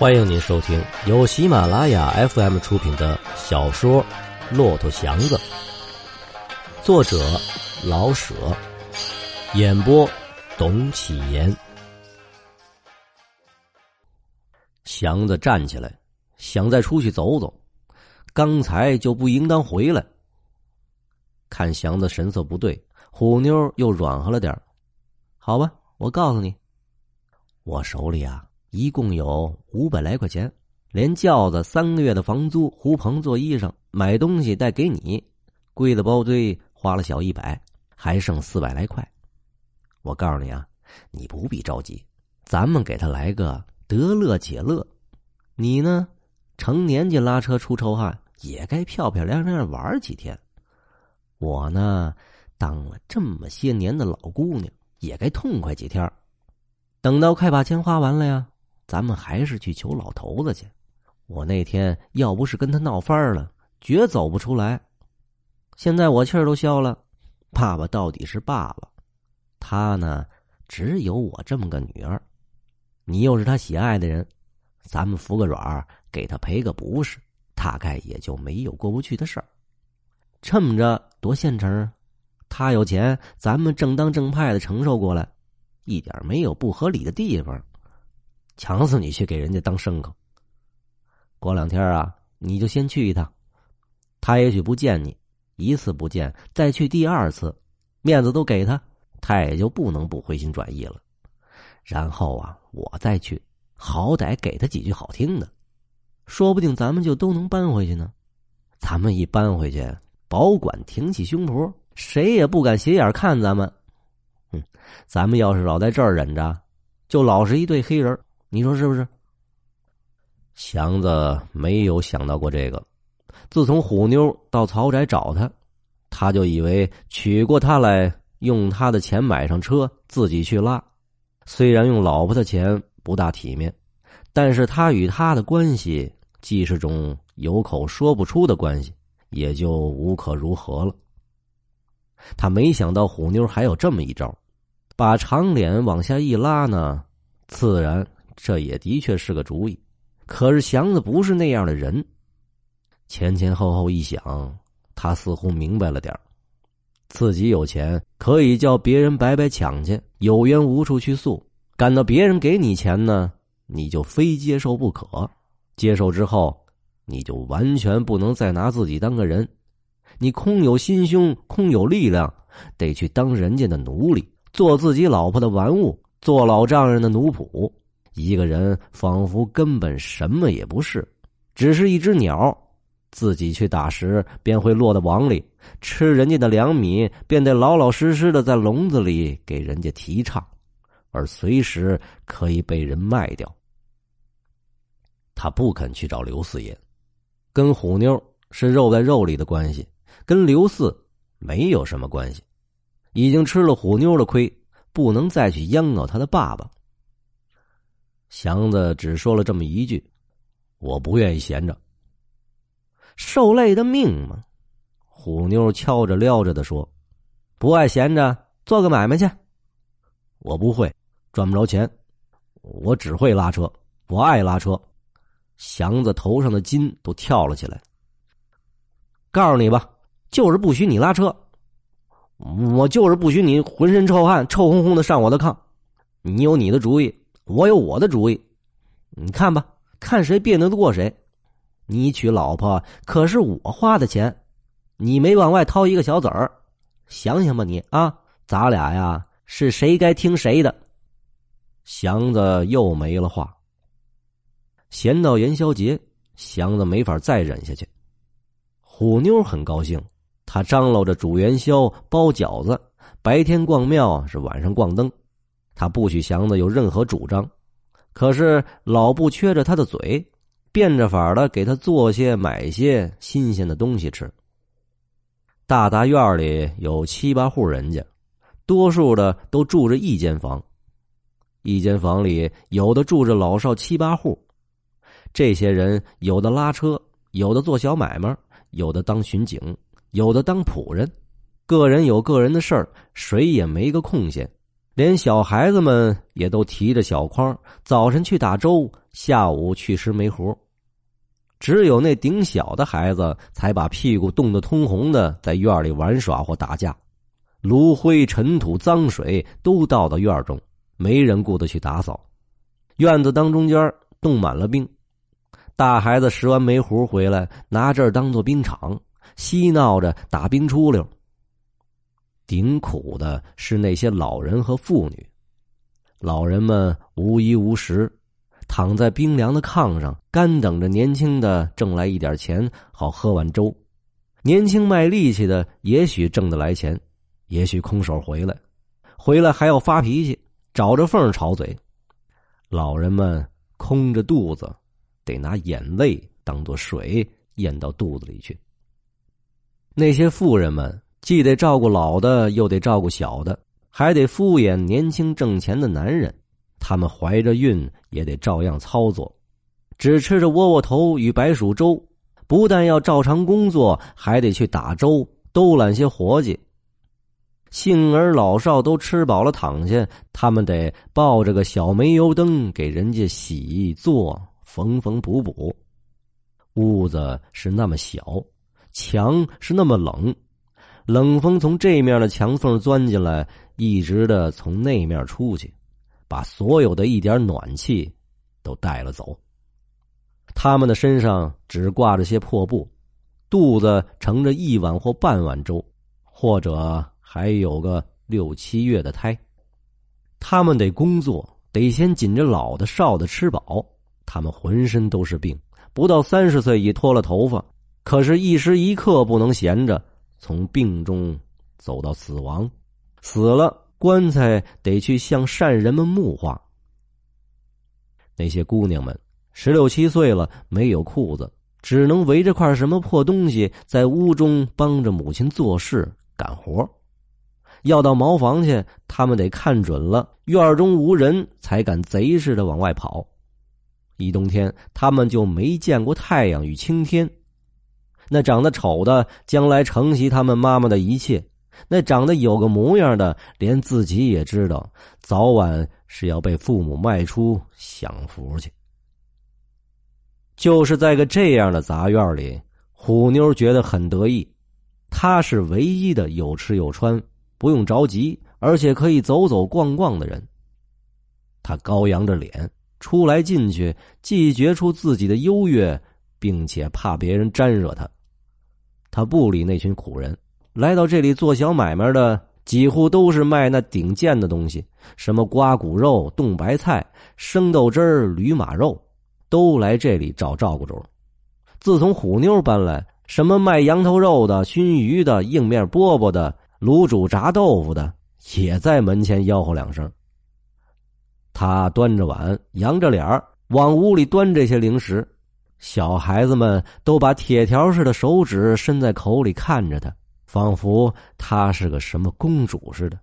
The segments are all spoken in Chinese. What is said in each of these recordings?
欢迎您收听由喜马拉雅 FM 出品的小说《骆驼祥子》，作者老舍，演播董启言。祥子站起来，想再出去走走，刚才就不应当回来。看祥子神色不对，虎妞又软和了点好吧，我告诉你，我手里啊。一共有五百来块钱，连轿子、三个月的房租、胡棚做衣裳、买东西带给你，归了包堆，花了小一百，还剩四百来块。我告诉你啊，你不必着急，咱们给他来个得乐且乐。你呢，成年纪拉车出臭汗，也该漂漂亮亮玩几天。我呢，当了这么些年的老姑娘，也该痛快几天。等到快把钱花完了呀。咱们还是去求老头子去。我那天要不是跟他闹翻了，绝走不出来。现在我气儿都消了。爸爸到底是爸爸，他呢只有我这么个女儿。你又是他喜爱的人，咱们服个软儿给他赔个不是，大概也就没有过不去的事儿。这么着多现成，他有钱，咱们正当正派的承受过来，一点没有不合理的地方。强死你去给人家当牲口。过两天啊，你就先去一趟，他也许不见你，一次不见，再去第二次，面子都给他，他也就不能不回心转意了。然后啊，我再去，好歹给他几句好听的，说不定咱们就都能搬回去呢。咱们一搬回去，保管挺起胸脯，谁也不敢斜眼看咱们。哼，咱们要是老在这儿忍着，就老是一对黑人。你说是不是？祥子没有想到过这个。自从虎妞到曹宅找他，他就以为娶过她来，用他的钱买上车，自己去拉。虽然用老婆的钱不大体面，但是他与他的关系既是种有口说不出的关系，也就无可如何了。他没想到虎妞还有这么一招，把长脸往下一拉呢，自然。这也的确是个主意，可是祥子不是那样的人。前前后后一想，他似乎明白了点自己有钱可以叫别人白白抢去，有冤无处去诉；赶到别人给你钱呢，你就非接受不可。接受之后，你就完全不能再拿自己当个人，你空有心胸，空有力量，得去当人家的奴隶，做自己老婆的玩物，做老丈人的奴仆。一个人仿佛根本什么也不是，只是一只鸟，自己去打食便会落到网里，吃人家的粮米便得老老实实的在笼子里给人家提倡，而随时可以被人卖掉。他不肯去找刘四爷，跟虎妞是肉在肉里的关系，跟刘四没有什么关系，已经吃了虎妞的亏，不能再去央告他的爸爸。祥子只说了这么一句：“我不愿意闲着，受累的命嘛。”虎妞敲着撩着的说：“不爱闲着，做个买卖去。”我不会，赚不着钱，我只会拉车，我爱拉车。祥子头上的筋都跳了起来。告诉你吧，就是不许你拉车，我就是不许你浑身臭汗、臭烘烘的上我的炕。你有你的主意。我有我的主意，你看吧，看谁辩得过谁。你娶老婆可是我花的钱，你没往外掏一个小子儿，想想吧，你啊，咱俩呀是谁该听谁的？祥子又没了话。闲到元宵节，祥子没法再忍下去。虎妞很高兴，她张罗着煮元宵、包饺子，白天逛庙，是晚上逛灯。他不许祥子有任何主张，可是老不缺着他的嘴，变着法的给他做些、买些新鲜的东西吃。大杂院里有七八户人家，多数的都住着一间房，一间房里有的住着老少七八户。这些人有的拉车，有的做小买卖，有的当巡警，有的当仆人，个人有个人的事儿，谁也没个空闲。连小孩子们也都提着小筐，早晨去打粥，下午去拾煤糊。只有那顶小的孩子才把屁股冻得通红的，在院里玩耍或打架，炉灰、尘土、脏水都倒到院中，没人顾得去打扫。院子当中间冻满了冰，大孩子拾完煤糊回来，拿这儿当做冰场，嬉闹着打冰出溜。顶苦的是那些老人和妇女，老人们无衣无食。躺在冰凉的炕上，干等着年轻的挣来一点钱，好喝碗粥。年轻卖力气的，也许挣得来钱，也许空手回来，回来还要发脾气，找着缝吵嘴。老人们空着肚子，得拿眼泪当做水咽到肚子里去。那些妇人们既得照顾老的，又得照顾小的，还得敷衍年轻挣钱的男人。他们怀着孕也得照样操作，只吃着窝窝头与白薯粥，不但要照常工作，还得去打粥，兜揽些活计。幸而老少都吃饱了躺下，他们得抱着个小煤油灯给人家洗做缝缝补补。屋子是那么小，墙是那么冷，冷风从这面的墙缝钻进来，一直的从那面出去。把所有的一点暖气都带了走。他们的身上只挂着些破布，肚子盛着一碗或半碗粥，或者还有个六七月的胎。他们得工作，得先紧着老的少的吃饱。他们浑身都是病，不到三十岁已脱了头发，可是，一时一刻不能闲着，从病中走到死亡，死了。棺材得去向善人们木化。那些姑娘们十六七岁了，没有裤子，只能围着块什么破东西，在屋中帮着母亲做事干活。要到茅房去，他们得看准了院中无人，才敢贼似的往外跑。一冬天，他们就没见过太阳与青天。那长得丑的，将来承袭他们妈妈的一切。那长得有个模样的，连自己也知道，早晚是要被父母卖出享福去。就是在个这样的杂院里，虎妞觉得很得意。她是唯一的有吃有穿、不用着急，而且可以走走逛逛的人。她高扬着脸出来进去，既觉出自己的优越，并且怕别人沾惹她。他不理那群苦人。来到这里做小买卖的，几乎都是卖那顶贱的东西，什么刮骨肉、冻白菜、生豆汁儿、驴马肉，都来这里找照顾着。自从虎妞搬来，什么卖羊头肉的、熏鱼的、硬面饽饽的、卤煮炸豆腐的，也在门前吆喝两声。他端着碗，扬着脸往屋里端这些零食，小孩子们都把铁条似的手指伸在口里看着他。仿佛她是个什么公主似的。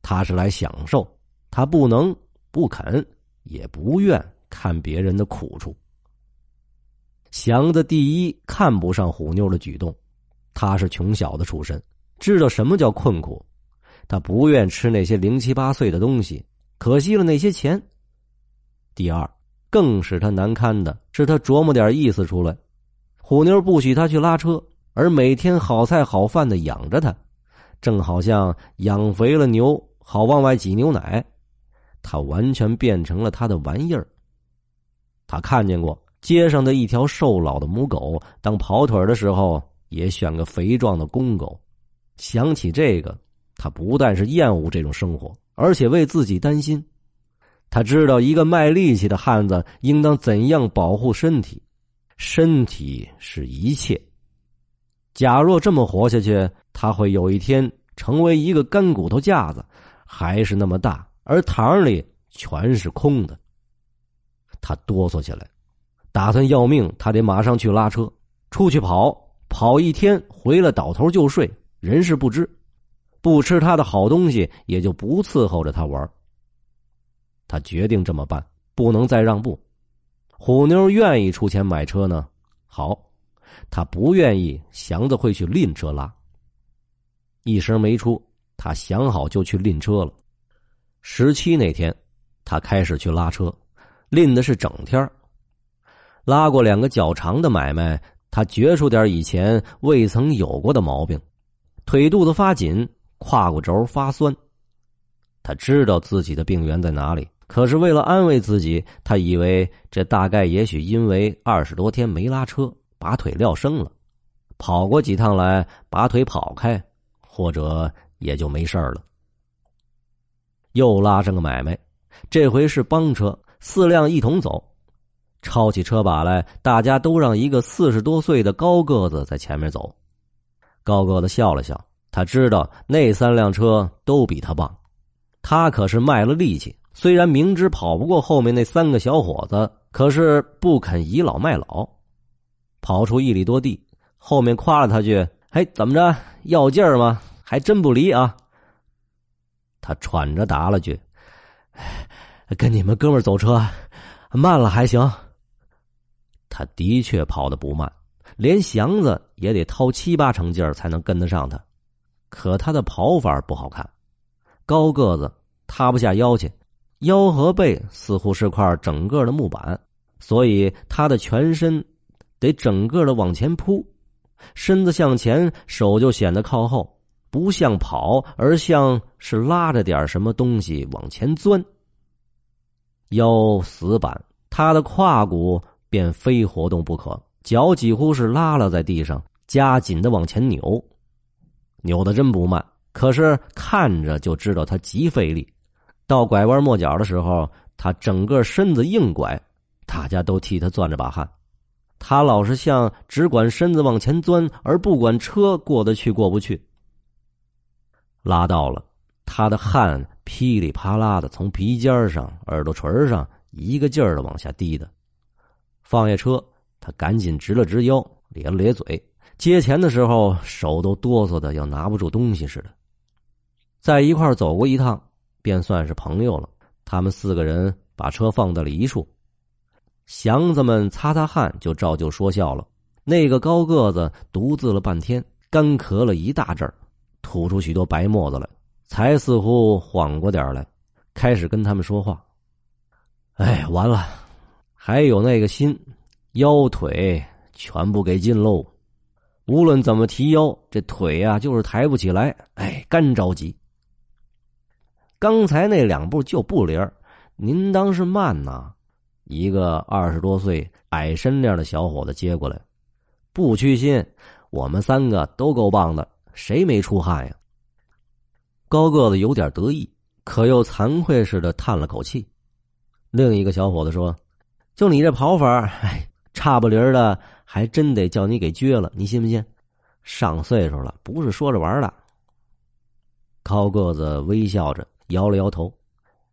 他是来享受，他不能、不肯、也不愿看别人的苦处。祥子第一看不上虎妞的举动，他是穷小子出身，知道什么叫困苦，他不愿吃那些零七八碎的东西，可惜了那些钱。第二，更使他难堪的是，他琢磨点意思出来，虎妞不许他去拉车。而每天好菜好饭的养着他，正好像养肥了牛，好往外挤牛奶。他完全变成了他的玩意儿。他看见过街上的一条瘦老的母狗，当跑腿的时候也选个肥壮的公狗。想起这个，他不但是厌恶这种生活，而且为自己担心。他知道一个卖力气的汉子应当怎样保护身体，身体是一切。假若这么活下去，他会有一天成为一个干骨头架子，还是那么大，而堂里全是空的。他哆嗦起来，打算要命，他得马上去拉车，出去跑，跑一天，回来倒头就睡，人事不知，不吃他的好东西，也就不伺候着他玩。他决定这么办，不能再让步。虎妞愿意出钱买车呢，好。他不愿意祥子会去赁车拉。一声没出，他想好就去赁车了。十七那天，他开始去拉车，拎的是整天拉过两个较长的买卖，他觉出点以前未曾有过的毛病：腿肚子发紧，胯骨轴发酸。他知道自己的病源在哪里，可是为了安慰自己，他以为这大概也许因为二十多天没拉车，把腿撂生了，跑过几趟来把腿跑开，或者也就没事了。又拉上个买卖，这回是帮车，四辆一同走，抄起车把来，大家都让一个四十多岁的高个子在前面走。高个子笑了笑，他知道那三辆车都比他棒，他可是卖了力气。虽然明知跑不过后面那三个小伙子，可是不肯倚老卖老。跑出一里多地，后面夸了他句：“嘿，怎么着？要劲儿吗？还真不离啊！”他喘着答了句：“跟你们哥们儿走车，慢了还行。”他的确跑得不慢，连祥子也得掏七八成劲儿才能跟得上他。可他的跑法不好看，高个子塌不下腰去，腰和背似乎是块整个的木板，所以他的全身得整个的往前扑，身子向前，手就显得靠后。不像跑，而像是拉着点什么东西往前钻。腰死板，他的胯骨便非活动不可，脚几乎是拉了在地上，加紧的往前扭，扭的真不慢。可是看着就知道他极费力。到拐弯抹角的时候，他整个身子硬拐，大家都替他攥着把汗。他老是像只管身子往前钻，而不管车过得去过不去。拉到了，他的汗噼里啪啦的从鼻尖上、耳朵垂上一个劲儿的往下滴的。放下车，他赶紧直了直腰，咧了咧嘴，接钱的时候手都哆嗦的要拿不住东西似的。在一块走过一趟，便算是朋友了。他们四个人把车放在了一处，祥子们擦擦汗，就照旧说笑了。那个高个子独自了半天，干咳了一大阵儿。吐出许多白沫子来，才似乎缓过点来，开始跟他们说话。哎，完了，还有那个心，腰腿全部给禁喽。无论怎么提腰，这腿呀就是抬不起来。哎，干着急。刚才那两步就不灵儿，您当是慢呐？一个二十多岁矮身量的小伙子接过来，不屈心，我们三个都够棒的。谁没出汗呀？高个子有点得意，可又惭愧似的叹了口气。另一个小伙子说：“就你这跑法，哎，差不离儿的，还真得叫你给撅了，你信不信？上岁数了，不是说着玩的。”高个子微笑着摇了摇头：“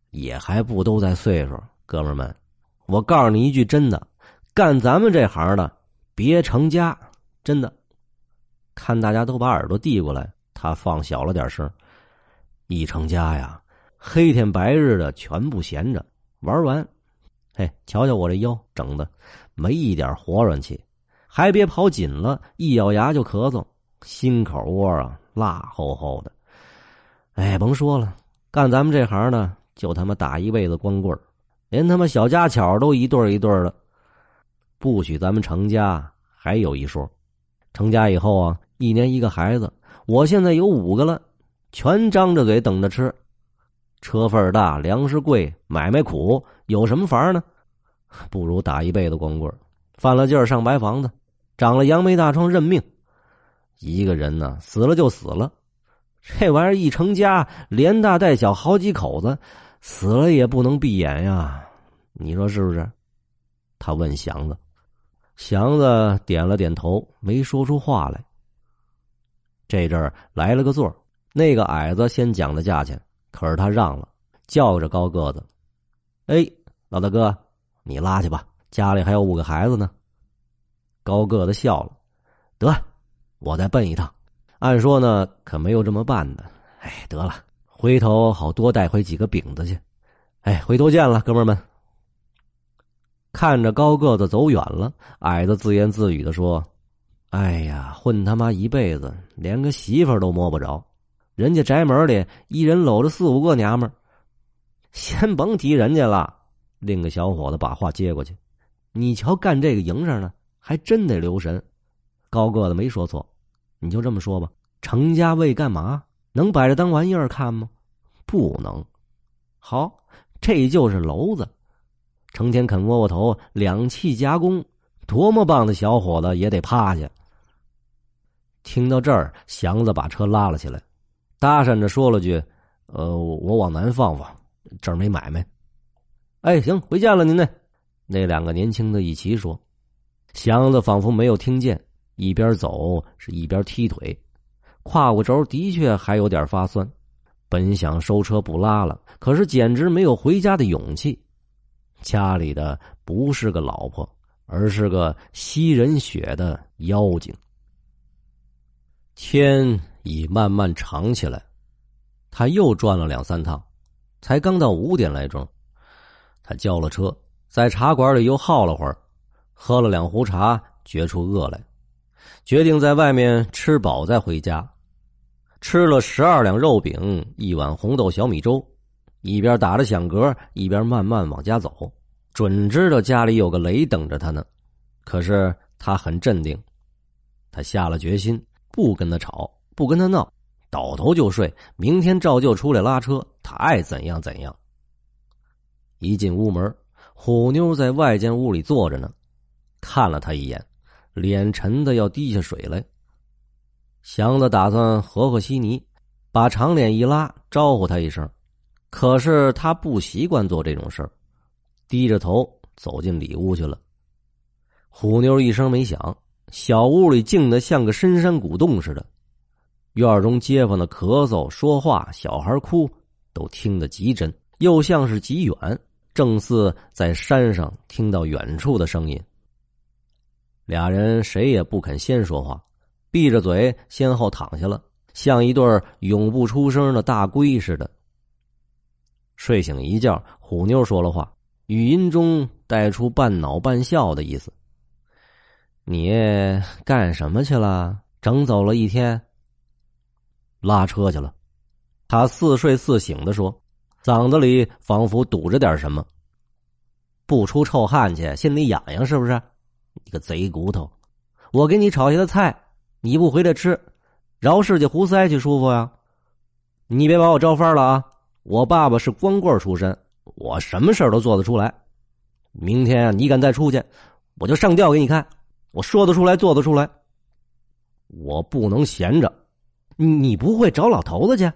也还不都在岁数，哥们儿们，我告诉你一句真的，干咱们这行的，别成家，真的。”看大家都把耳朵递过来，他放小了点声。一成家呀，黑天白日的全不闲着，玩完，嘿，瞧瞧我这腰整的，没一点活软气，还别跑紧了，一咬牙就咳嗽，心口窝啊辣齁齁的。哎，甭说了，干咱们这行呢就他妈打一辈子光棍连他妈小家巧都一对一对的，不许咱们成家，还有一说，成家以后啊。一年一个孩子，我现在有五个了，全张着嘴等着吃。车份大，粮食贵，买卖苦，有什么法呢？不如打一辈子光棍，犯了劲儿上白房子，长了杨梅大疮认命。一个人呢，死了就死了，这玩意儿一成家，连大带小好几口子，死了也不能闭眼呀，你说是不是？他问祥子，祥子点了点头，没说出话来。这阵儿来了个座儿那个矮子先讲的价钱，可是他让了，叫着高个子：“哎，老大哥，你拉去吧，家里还有五个孩子呢。”高个子笑了：“得，我再奔一趟。按说呢，可没有这么办的。哎，得了，回头好多带回几个饼子去。哎，回头见了，哥们儿们。”看着高个子走远了，矮子自言自语的说。哎呀，混他妈一辈子，连个媳妇都摸不着，人家宅门里一人搂着四五个娘们儿，先甭提人家了。另个小伙子把话接过去：“你瞧，干这个营生呢，还真得留神。”高个子没说错，你就这么说吧。成家为干嘛？能摆着当玩意儿看吗？不能。好，这就是娄子，成天肯窝窝头两气加工，多么棒的小伙子也得趴下。听到这儿，祥子把车拉了起来，搭讪着说了句：“呃，我往南放放，这儿没买卖。”哎，行，回见了您呢。那两个年轻的一齐说，祥子仿佛没有听见，一边走是一边踢腿。胯骨轴的确还有点发酸，本想收车不拉了，可是简直没有回家的勇气。家里的不是个老婆，而是个吸人血的妖精。天已慢慢长起来，他又转了两三趟，才刚到五点来钟。他叫了车，在茶馆里又耗了会儿，喝了两壶茶，觉出饿来，决定在外面吃饱再回家。吃了十二两肉饼，一碗红豆小米粥，一边打着响嗝，一边慢慢往家走。准知道家里有个雷等着他呢，可是他很镇定。他下了决心，不跟他吵，不跟他闹，倒头就睡。明天照旧出来拉车，他爱怎样怎样。一进屋门，虎妞在外间屋里坐着呢，看了他一眼，脸沉的要滴下水来。祥子打算和和稀泥，把长脸一拉，招呼他一声。可是他不习惯做这种事儿，低着头走进里屋去了。虎妞一声没响，小屋里静的像个深山古洞似的。院中街坊的咳嗽、说话、小孩哭，都听得极真，又像是极远，正似在山上听到远处的声音。俩人谁也不肯先说话。闭着嘴，先后躺下了，像一对永不出声的大龟似的。睡醒一觉，虎妞说了话，语音中带出半恼半笑的意思：“你干什么去了？整走了一天。拉车去了。”他似睡似醒的说，嗓子里仿佛堵着点什么。不出臭汗去，心里痒痒是不是？你个贼骨头！我给你炒下的菜。你不回来吃，饶氏家胡塞去舒服呀！你别把我招翻了啊！我爸爸是光棍出身，我什么事都做得出来。明天啊，你敢再出去，我就上吊给你看！我说得出来，做得出来。我不能闲着，你不会找老头子去？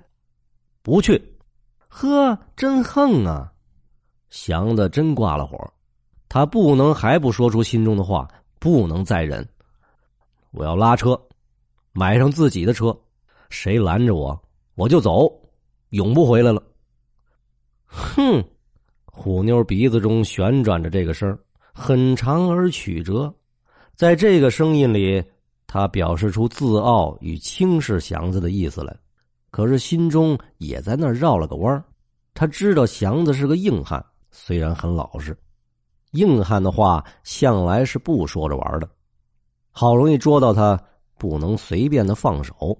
不去。呵，真横啊！祥子真挂了火，他不能还不说出心中的话，不能再忍。我要拉车。买上自己的车，谁拦着我，我就走，永不回来了。哼，虎妞鼻子中旋转着这个声很长而曲折，在这个声音里，他表示出自傲与轻视祥子的意思来，可是心中也在那绕了个弯他知道祥子是个硬汉，虽然很老实，硬汉的话向来是不说着玩的，好容易捉到他。不能随便的放手。